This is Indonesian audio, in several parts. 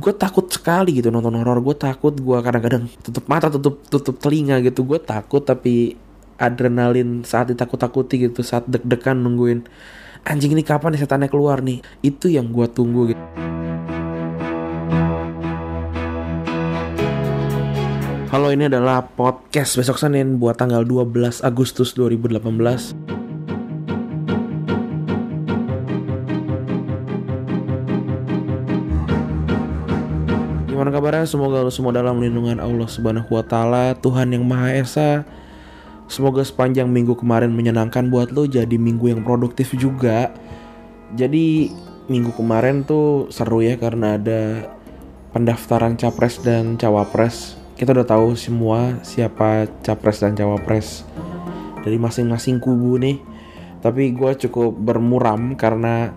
gue takut sekali gitu nonton horor. Gue takut gue kadang-kadang tutup mata tutup tutup telinga gitu. Gue takut tapi adrenalin saat ditakut-takuti gitu saat deg-degan nungguin anjing ini kapan nih setannya keluar nih? Itu yang gue tunggu gitu. Halo ini adalah podcast besok Senin buat tanggal 12 Agustus 2018 Gimana kabarnya? Semoga lu semua dalam lindungan Allah Subhanahu wa taala, Tuhan yang Maha Esa. Semoga sepanjang minggu kemarin menyenangkan buat lo jadi minggu yang produktif juga. Jadi minggu kemarin tuh seru ya karena ada pendaftaran capres dan cawapres. Kita udah tahu semua siapa capres dan cawapres dari masing-masing kubu nih. Tapi gue cukup bermuram karena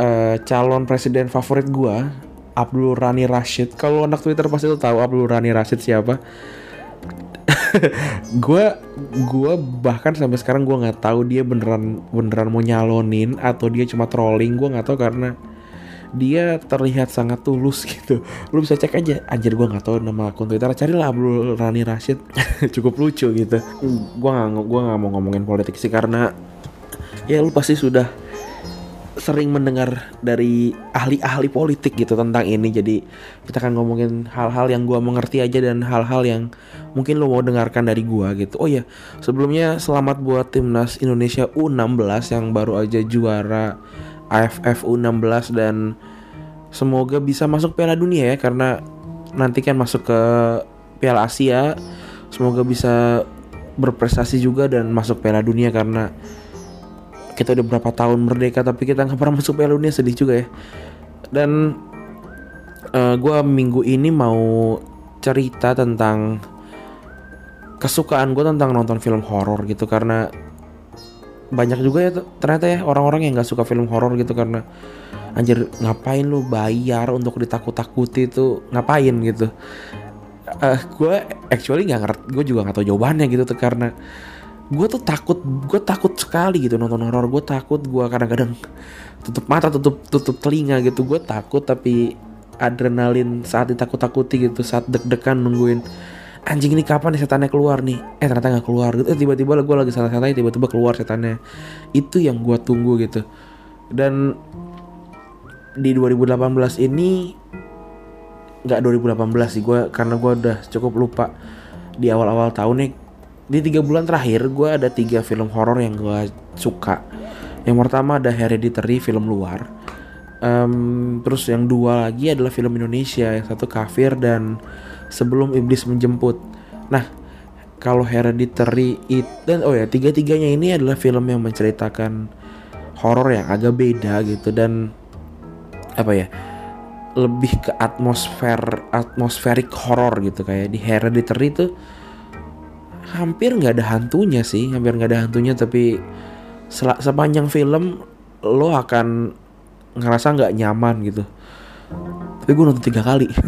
uh, calon presiden favorit gue Abdul Rani Rashid. Kalau anak Twitter pasti lo tahu Abdul Rani Rashid siapa. gue gue bahkan sampai sekarang gue nggak tahu dia beneran beneran mau nyalonin atau dia cuma trolling. Gue nggak tahu karena dia terlihat sangat tulus gitu. Lu bisa cek aja. Anjir gue nggak tahu nama akun twitter. Carilah Abdul Rani Rashid. Cukup lucu gitu. Gue nggak gue nggak mau ngomongin politik sih karena ya lu pasti sudah sering mendengar dari ahli-ahli politik gitu tentang ini. Jadi kita akan ngomongin hal-hal yang gua mengerti aja dan hal-hal yang mungkin lo mau dengarkan dari gua gitu. Oh ya sebelumnya selamat buat timnas Indonesia U16 yang baru aja juara AFF U16 dan semoga bisa masuk Piala Dunia ya karena nanti kan masuk ke Piala Asia. Semoga bisa berprestasi juga dan masuk Piala Dunia karena kita udah berapa tahun merdeka tapi kita nggak pernah masuk Piala Dunia sedih juga ya. Dan uh, gue minggu ini mau cerita tentang kesukaan gue tentang nonton film horor gitu karena banyak juga ya ternyata ya orang-orang yang nggak suka film horor gitu karena anjir ngapain lu bayar untuk ditakut-takuti itu? Ngapain? gitu. Uh, eh, gue actually nggak ngerti gue juga nggak tahu jawabannya gitu tuh karena gue tuh takut gue takut sekali gitu nonton horor. Gue takut gue kadang-kadang tutup mata tutup tutup telinga gitu. Gue takut tapi adrenalin saat ditakut-takuti gitu saat deg-degan nungguin anjing ini kapan nih setannya keluar nih? Eh ternyata nggak keluar gitu. Eh, tiba-tiba gue lagi santai-santai tiba-tiba keluar setannya. Itu yang gue tunggu gitu. Dan di 2018 ini nggak 2018 sih gue karena gue udah cukup lupa di awal-awal tahun nih di tiga bulan terakhir gue ada tiga film horor yang gue suka. Yang pertama ada Hereditary film luar. Um, terus yang dua lagi adalah film Indonesia yang satu kafir dan sebelum iblis menjemput. Nah kalau Hereditary itu oh ya tiga tiganya ini adalah film yang menceritakan horor yang agak beda gitu dan apa ya lebih ke atmosfer atmosferik horor gitu. Kayak di Hereditary itu hampir nggak ada hantunya sih hampir nggak ada hantunya tapi sepanjang film lo akan ngerasa nggak nyaman gitu. Tapi gue nonton tiga kali.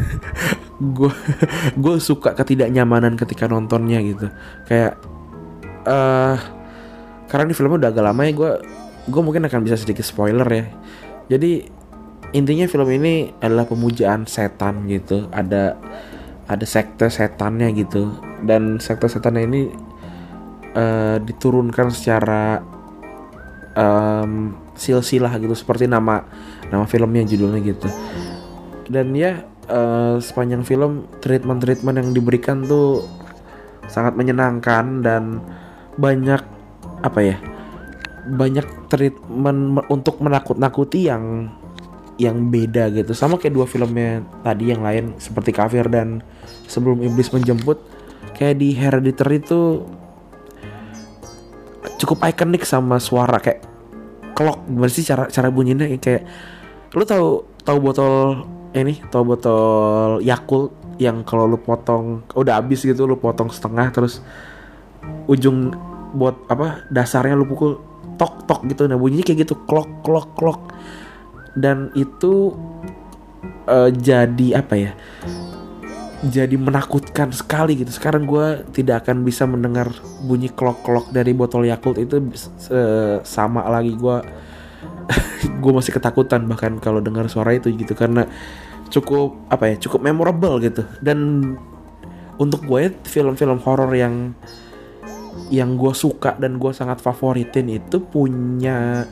Gue gue suka ketidaknyamanan ketika nontonnya gitu. Kayak uh, karena ini filmnya udah agak lama ya gue gue mungkin akan bisa sedikit spoiler ya. Jadi intinya film ini adalah pemujaan setan gitu. Ada ada sekte setannya gitu dan sekte setannya ini uh, diturunkan secara um, silsilah gitu seperti nama nama filmnya judulnya gitu. Dan ya uh, sepanjang film treatment treatment yang diberikan tuh sangat menyenangkan dan banyak apa ya banyak treatment untuk menakut-nakuti yang yang beda gitu. Sama kayak dua filmnya tadi yang lain seperti Kafir dan sebelum iblis menjemput kayak di Hereditary itu cukup ikonik sama suara kayak clock. Gimana cara cara bunyinya? Kayak lu tahu tahu botol ini? Tahu botol Yakult yang kalau lu potong udah habis gitu lu potong setengah terus ujung buat apa dasarnya lu pukul tok tok gitu. Nah bunyinya kayak gitu clock clock clock. Dan itu uh, jadi apa ya jadi menakutkan sekali gitu. Sekarang gue tidak akan bisa mendengar bunyi klok klok dari botol Yakult itu sama lagi. Gue gue masih ketakutan bahkan kalau dengar suara itu gitu karena cukup apa ya cukup memorable gitu. Dan untuk gue film-film horor yang yang gue suka dan gue sangat favoritin itu punya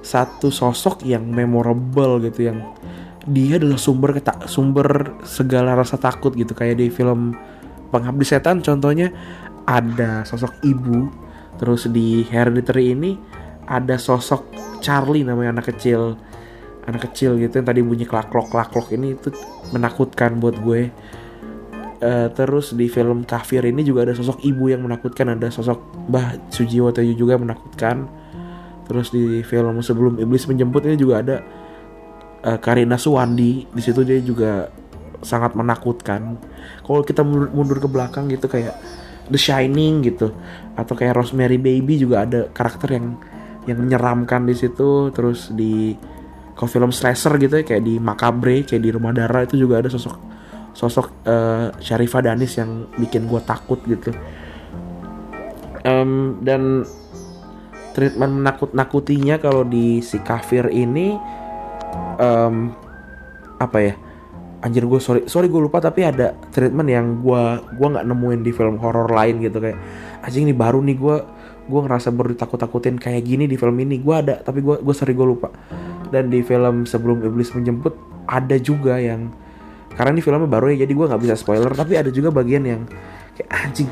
satu sosok yang memorable gitu yang dia adalah sumber sumber segala rasa takut gitu. Kayak di film Pengabdi Setan contohnya ada sosok ibu terus di Hereditary ini ada sosok Charlie namanya anak kecil anak kecil gitu yang tadi bunyi klaklok klaklok ini itu menakutkan buat gue. Uh, terus di film Kafir ini juga ada sosok ibu yang menakutkan ada sosok Mbah Sujiwo juga menakutkan. Terus di film sebelum iblis menjemput ini juga ada uh, Karina Suwandi di situ dia juga sangat menakutkan. Kalau kita mundur, ke belakang gitu kayak The Shining gitu atau kayak Rosemary Baby juga ada karakter yang yang menyeramkan di situ. Terus di kalau film slasher gitu ya kayak di Makabre kayak di Rumah Darah itu juga ada sosok sosok uh, Syarifah Danis yang bikin gue takut gitu. Um, dan treatment menakut-nakutinya kalau di si kafir ini um, apa ya? Anjir gue sorry sorry gue lupa tapi ada treatment yang gue gua nggak nemuin di film horor lain gitu kayak anjing ini baru nih gue gue ngerasa baru ditakut-takutin kayak gini di film ini. Gue ada tapi gue gue sorry gue lupa. Dan di film sebelum iblis menjemput ada juga yang karena ini filmnya baru ya jadi gue nggak bisa spoiler tapi ada juga bagian yang kayak anjing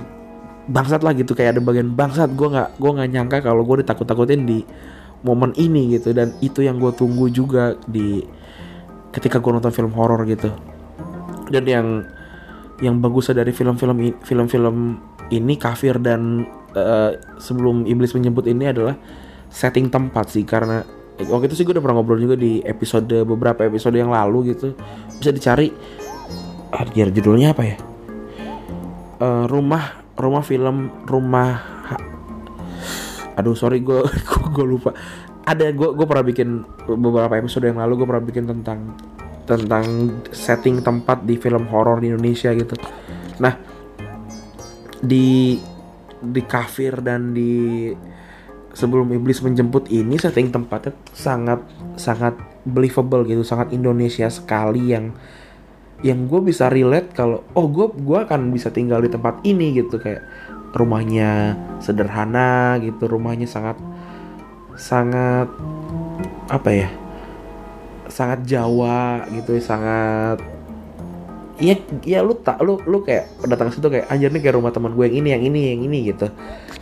bangsat lah gitu kayak ada bagian bangsat gue nggak gue nggak nyangka kalau gue ditakut-takutin di momen ini gitu dan itu yang gue tunggu juga di ketika gue nonton film horor gitu. Dan yang yang bagus dari film-film film-film ini kafir dan uh, sebelum iblis menyebut ini adalah setting tempat sih karena waktu itu sih gue udah pernah ngobrol juga di episode beberapa episode yang lalu gitu. Bisa dicari ah, judulnya apa ya? Uh, rumah rumah film rumah aduh sorry gue gue lupa ada gue gue pernah bikin beberapa episode yang lalu gue pernah bikin tentang tentang setting tempat di film horor di Indonesia gitu. Nah di di kafir dan di sebelum iblis menjemput ini setting tempatnya sangat sangat believable gitu, sangat Indonesia sekali yang yang gue bisa relate kalau oh gue gue akan bisa tinggal di tempat ini gitu kayak rumahnya sederhana gitu, rumahnya sangat sangat apa ya sangat Jawa gitu sangat Iya, ya lu tak lu lu kayak datang situ kayak anjir nih kayak rumah teman gue yang ini, yang ini, yang ini gitu.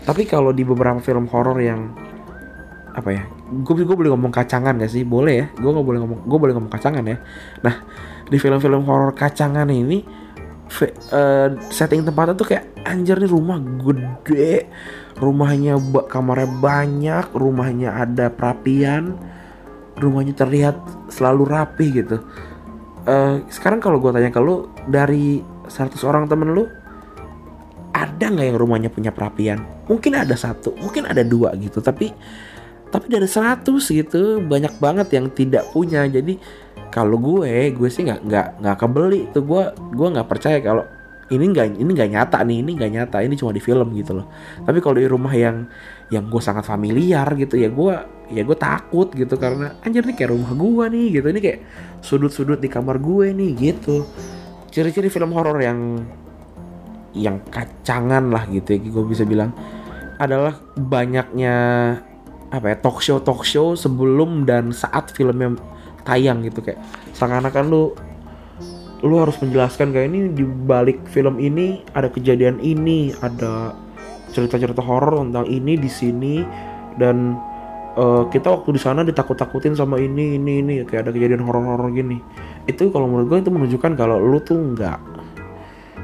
Tapi kalau di beberapa film horor yang apa ya? Gue gue boleh ngomong kacangan gak sih? Boleh ya. Gue nggak boleh ngomong gue boleh ngomong kacangan ya. Nah, di film-film horor kacangan ini uh, setting tempatnya tuh kayak anjir nih rumah gede. Rumahnya kamarnya banyak rumahnya ada perapian. Rumahnya terlihat selalu rapi gitu. Uh, sekarang kalau gue tanya ke lu dari 100 orang temen lu ada nggak yang rumahnya punya perapian? Mungkin ada satu mungkin ada dua gitu tapi tapi dari 100 gitu banyak banget yang tidak punya. Jadi kalau gue gue sih nggak nggak nggak kebeli tuh. Gue gue nggak percaya kalau ini nggak ini nggak nyata nih ini nggak nyata ini cuma di film gitu loh. Tapi kalau di rumah yang yang gue sangat familiar gitu ya gue ya gue takut gitu karena anjir nih kayak rumah gue nih gitu. Ini kayak sudut-sudut di kamar gue nih gitu. Ciri-ciri film horor yang yang kacangan lah gitu ya gue bisa bilang adalah banyaknya apa ya talk show talk show sebelum dan saat filmnya tayang gitu kayak seakan-akan lu lu harus menjelaskan kayak ini di balik film ini ada kejadian ini, ada cerita-cerita horor tentang ini di sini dan uh, kita waktu di sana ditakut-takutin sama ini ini ini kayak ada kejadian horor-horor gini. Itu kalau menurut gue itu menunjukkan kalau lu tuh nggak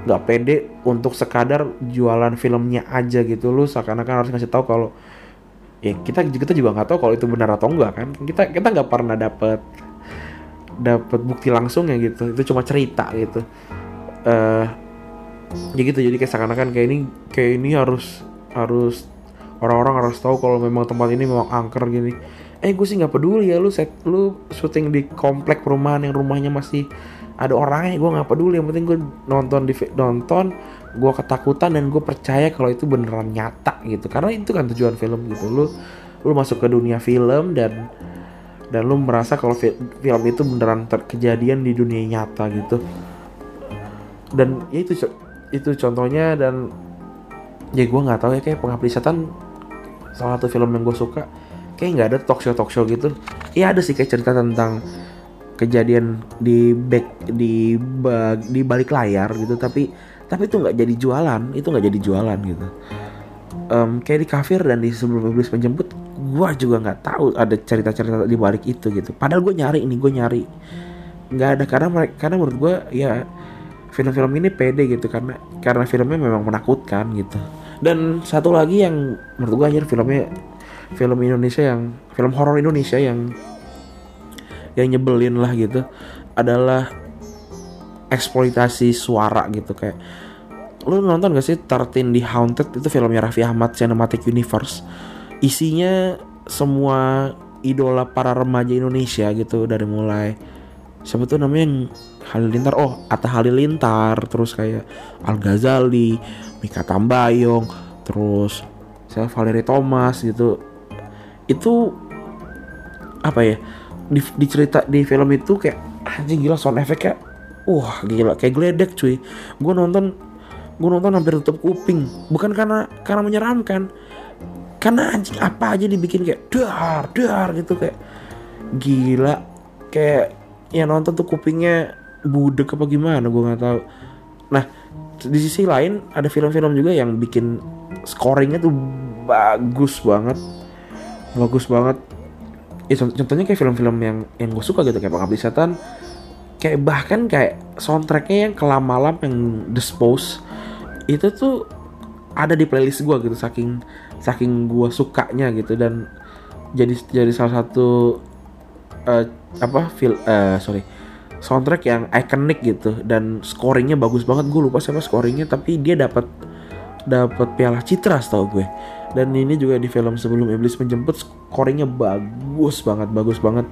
nggak pede untuk sekadar jualan filmnya aja gitu lu seakan-akan harus ngasih tahu kalau ya kita kita juga nggak tahu kalau itu benar atau enggak kan kita kita nggak pernah dapet dapat bukti langsung ya gitu. Itu cuma cerita gitu. Uh, ya gitu jadi kayak seakan-akan kayak ini kayak ini harus harus orang-orang harus tahu kalau memang tempat ini memang angker gini. Eh gue sih nggak peduli ya lu set lu syuting di komplek perumahan yang rumahnya masih ada orangnya gue nggak peduli. Yang penting gue nonton di nonton gue ketakutan dan gue percaya kalau itu beneran nyata gitu. Karena itu kan tujuan film gitu. Lu lu masuk ke dunia film dan dan lu merasa kalau fi- film itu beneran terkejadian di dunia nyata gitu. Dan ya itu itu contohnya dan ya gue nggak tahu ya kayak pengabdi setan salah satu film yang gue suka kayak nggak ada talk show talk show gitu. Ya ada sih kayak cerita tentang kejadian di back di ba- di balik layar gitu tapi tapi itu nggak jadi jualan itu nggak jadi jualan gitu Em, kayak di kafir dan di sebelum iblis menjemput gua juga nggak tahu ada cerita-cerita di balik itu gitu. Padahal gue nyari ini gue nyari. Nggak ada karena mereka karena menurut gue ya film-film ini pede gitu karena karena filmnya memang menakutkan gitu. Dan satu lagi yang menurut gue anjir filmnya film Indonesia yang film horor Indonesia yang yang nyebelin lah gitu adalah eksploitasi suara gitu kayak lu nonton gak sih 13 di Haunted? Itu filmnya Raffi Ahmad Cinematic Universe. Isinya semua idola para remaja Indonesia gitu dari mulai siapa tuh namanya yang Halilintar? Oh Atta Halilintar terus kayak Al Ghazali Mika Tambayong terus saya Valerie Thomas gitu. Itu apa ya di, di cerita di film itu kayak anjing gila sound effect wah gila kayak geledek cuy. Gue nonton gue nonton hampir tutup kuping. Bukan karena karena menyeramkan. Karena anjing apa aja dibikin kayak dar dar gitu kayak gila. Kayak ya nonton tuh kupingnya budek apa gimana gue nggak tahu. Nah di sisi lain ada film-film juga yang bikin scoringnya tuh bagus banget. Bagus banget. Ya cont- contohnya kayak film-film yang yang gue suka gitu kayak Pengabdi Setan. Kayak bahkan kayak soundtracknya yang kelam malam yang Dispose itu tuh ada di playlist gue gitu saking saking gue sukanya gitu. Dan jadi jadi salah satu eh, apa fil eh, sorry soundtrack yang ikonik gitu. Dan scoringnya bagus banget. Gue lupa siapa scoringnya tapi dia dapat dapat piala citra setahu gue. Dan ini juga di film sebelum iblis menjemput scoringnya bagus banget bagus banget.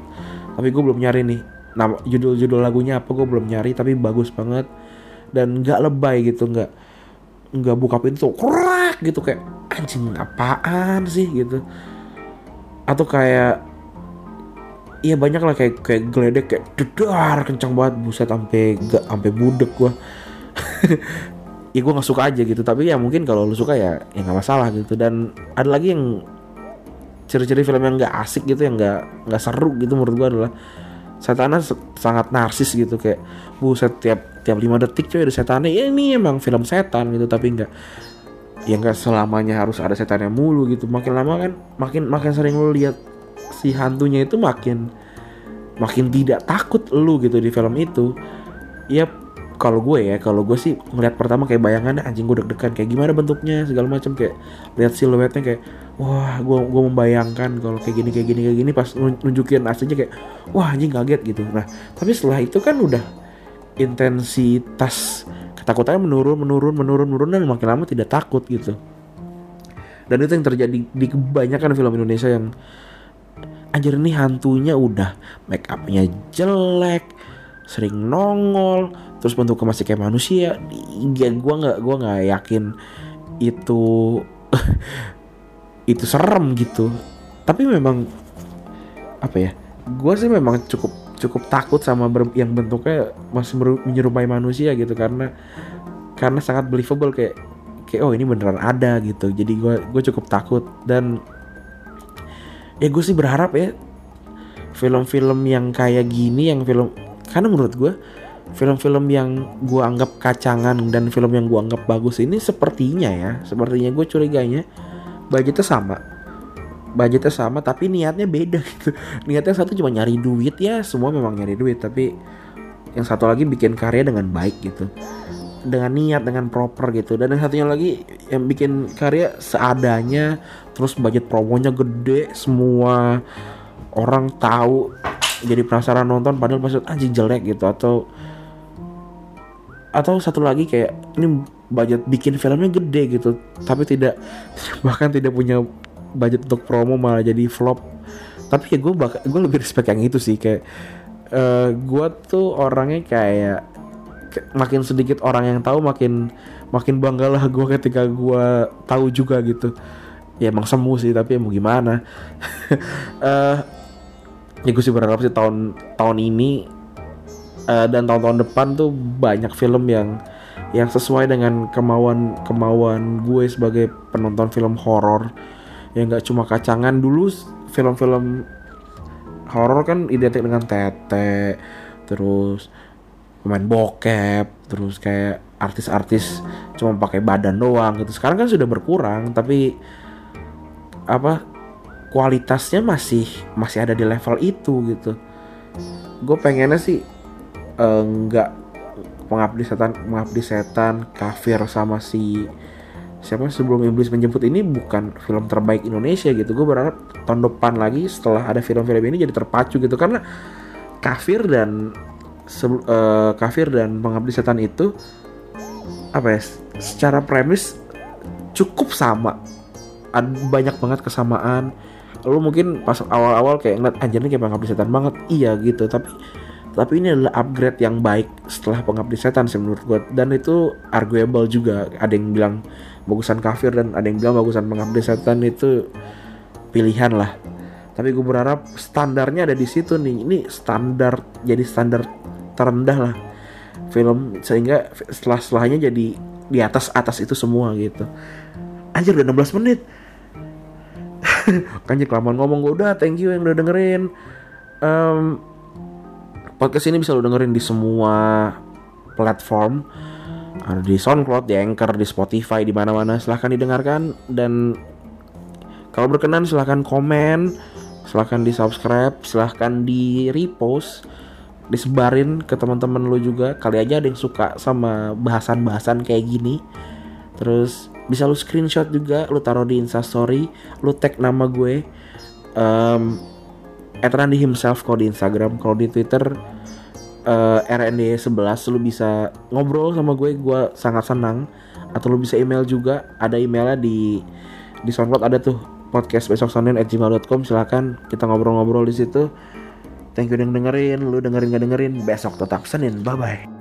Tapi gue belum nyari nih nama judul-judul lagunya apa gue belum nyari tapi bagus banget. Dan nggak lebay gitu nggak nggak buka pintu kurak gitu kayak anjing apaan sih? gitu. Atau kayak Iya banyak lah kayak kayak geledek kayak dedar kencang banget buset sampai gak sampai budek gua. ya gue nggak suka aja gitu. Tapi ya mungkin kalau lu suka ya ya nggak masalah gitu. Dan ada lagi yang ciri-ciri film yang nggak asik gitu yang nggak nggak seru gitu menurut gua adalah setannya se- sangat narsis gitu kayak buset tiap tiap lima detik coy ada setannya ya ini emang film setan gitu tapi nggak ya nggak selamanya harus ada setannya mulu gitu. Makin lama kan makin makin sering lu lihat si hantunya itu makin makin tidak takut lu gitu di film itu. Ya kalau gue ya kalau gue sih ngeliat pertama kayak bayangannya anjing gue deg-degan kayak gimana bentuknya segala macam kayak lihat siluetnya kayak wah gue gue membayangkan kalau kayak gini kayak gini kayak gini pas nun- nunjukin aslinya kayak wah anjing kaget gitu. Nah tapi setelah itu kan udah intensitas. Ketakutannya menurun menurun menurun menurun dan makin lama tidak takut gitu. Dan itu yang terjadi di kebanyakan film Indonesia yang anjir ini hantunya udah make upnya jelek sering nongol terus bentuknya masih kayak manusia. Ya gue nggak gua nggak yakin itu itu serem gitu. Tapi memang apa ya gue sih memang cukup cukup takut sama ber- yang bentuknya masih menyerupai manusia gitu. Karena karena sangat believable kayak kayak oh ini beneran ada gitu. Jadi gue gue cukup takut. Dan ya gue sih berharap ya film-film yang kayak gini yang film karena menurut gue film-film yang gue anggap kacangan dan film yang gue anggap bagus ini sepertinya ya sepertinya gue curiganya budgetnya sama budgetnya sama tapi niatnya beda gitu. Niatnya satu cuma nyari duit ya semua memang nyari duit tapi yang satu lagi bikin karya dengan baik gitu. Dengan niat dengan proper gitu. Dan yang satunya lagi yang bikin karya seadanya terus budget promonya gede semua orang tahu jadi penasaran nonton padahal maksud anjing jelek gitu. Atau atau satu lagi kayak ini budget bikin filmnya gede gitu tapi tidak bahkan tidak punya budget untuk promo malah jadi flop. Tapi ya gue bak gue lebih respect yang itu sih kayak eh gue tuh orangnya kayak makin sedikit orang yang tahu makin makin bangga lah gue ketika gue tahu juga gitu. Ya emang semu sih tapi ya mau gimana? Eh ya gue sih berharap sih tahun tahun ini uh, dan tahun-tahun depan tuh banyak film yang yang sesuai dengan kemauan kemauan gue sebagai penonton film horor yang nggak cuma kacangan dulu film-film horor kan identik dengan tete terus pemain bokep terus kayak artis-artis cuma pakai badan doang gitu. Sekarang kan sudah berkurang tapi apa kualitasnya masih masih ada di level itu gitu. Gue pengennya sih enggak uh, pengabdi setan pengabdi setan kafir sama si siapa sebelum iblis menjemput ini bukan film terbaik Indonesia gitu. Gue berharap tahun depan lagi setelah ada film-film ini jadi terpacu gitu. Karena kafir dan uh, kafir dan pengabdi setan itu apa ya secara premis cukup sama. Ada banyak banget kesamaan. Lu mungkin pas awal-awal kayak ngeliat anjir ini kayak pengabdi setan banget. Iya gitu tapi tapi ini adalah upgrade yang baik setelah pengabdi setan sih menurut gue dan itu arguable juga. Ada yang bilang bagusan kafir dan ada yang bilang bagusan pengabdi setan itu pilihan lah. Tapi gue berharap standarnya ada di situ nih. Ini standar jadi standar terendah lah film sehingga setelah setelahnya jadi di atas atas itu semua gitu. Anjir udah 16 menit. Kan kelamaan ngomong gue udah thank you yang udah dengerin. Um, podcast ini bisa lo dengerin di semua platform ada di SoundCloud, di Anchor, di Spotify, di mana-mana. Silahkan didengarkan dan kalau berkenan silahkan komen, silahkan di subscribe, silahkan di repost, disebarin ke teman-teman lo juga. Kali aja ada yang suka sama bahasan-bahasan kayak gini. Terus bisa lu screenshot juga, lu taruh di Instastory, lu tag nama gue. Um, Randy himself kalau di Instagram, kalau di Twitter uh, RND 11 lu bisa ngobrol sama gue gue sangat senang. Atau lu bisa email juga ada emailnya di di SoundCloud ada tuh podcast besok Senin at gmail.com silahkan kita ngobrol-ngobrol di situ. Thank you udah dengerin lu dengerin gak dengerin besok tetap Senin. Bye bye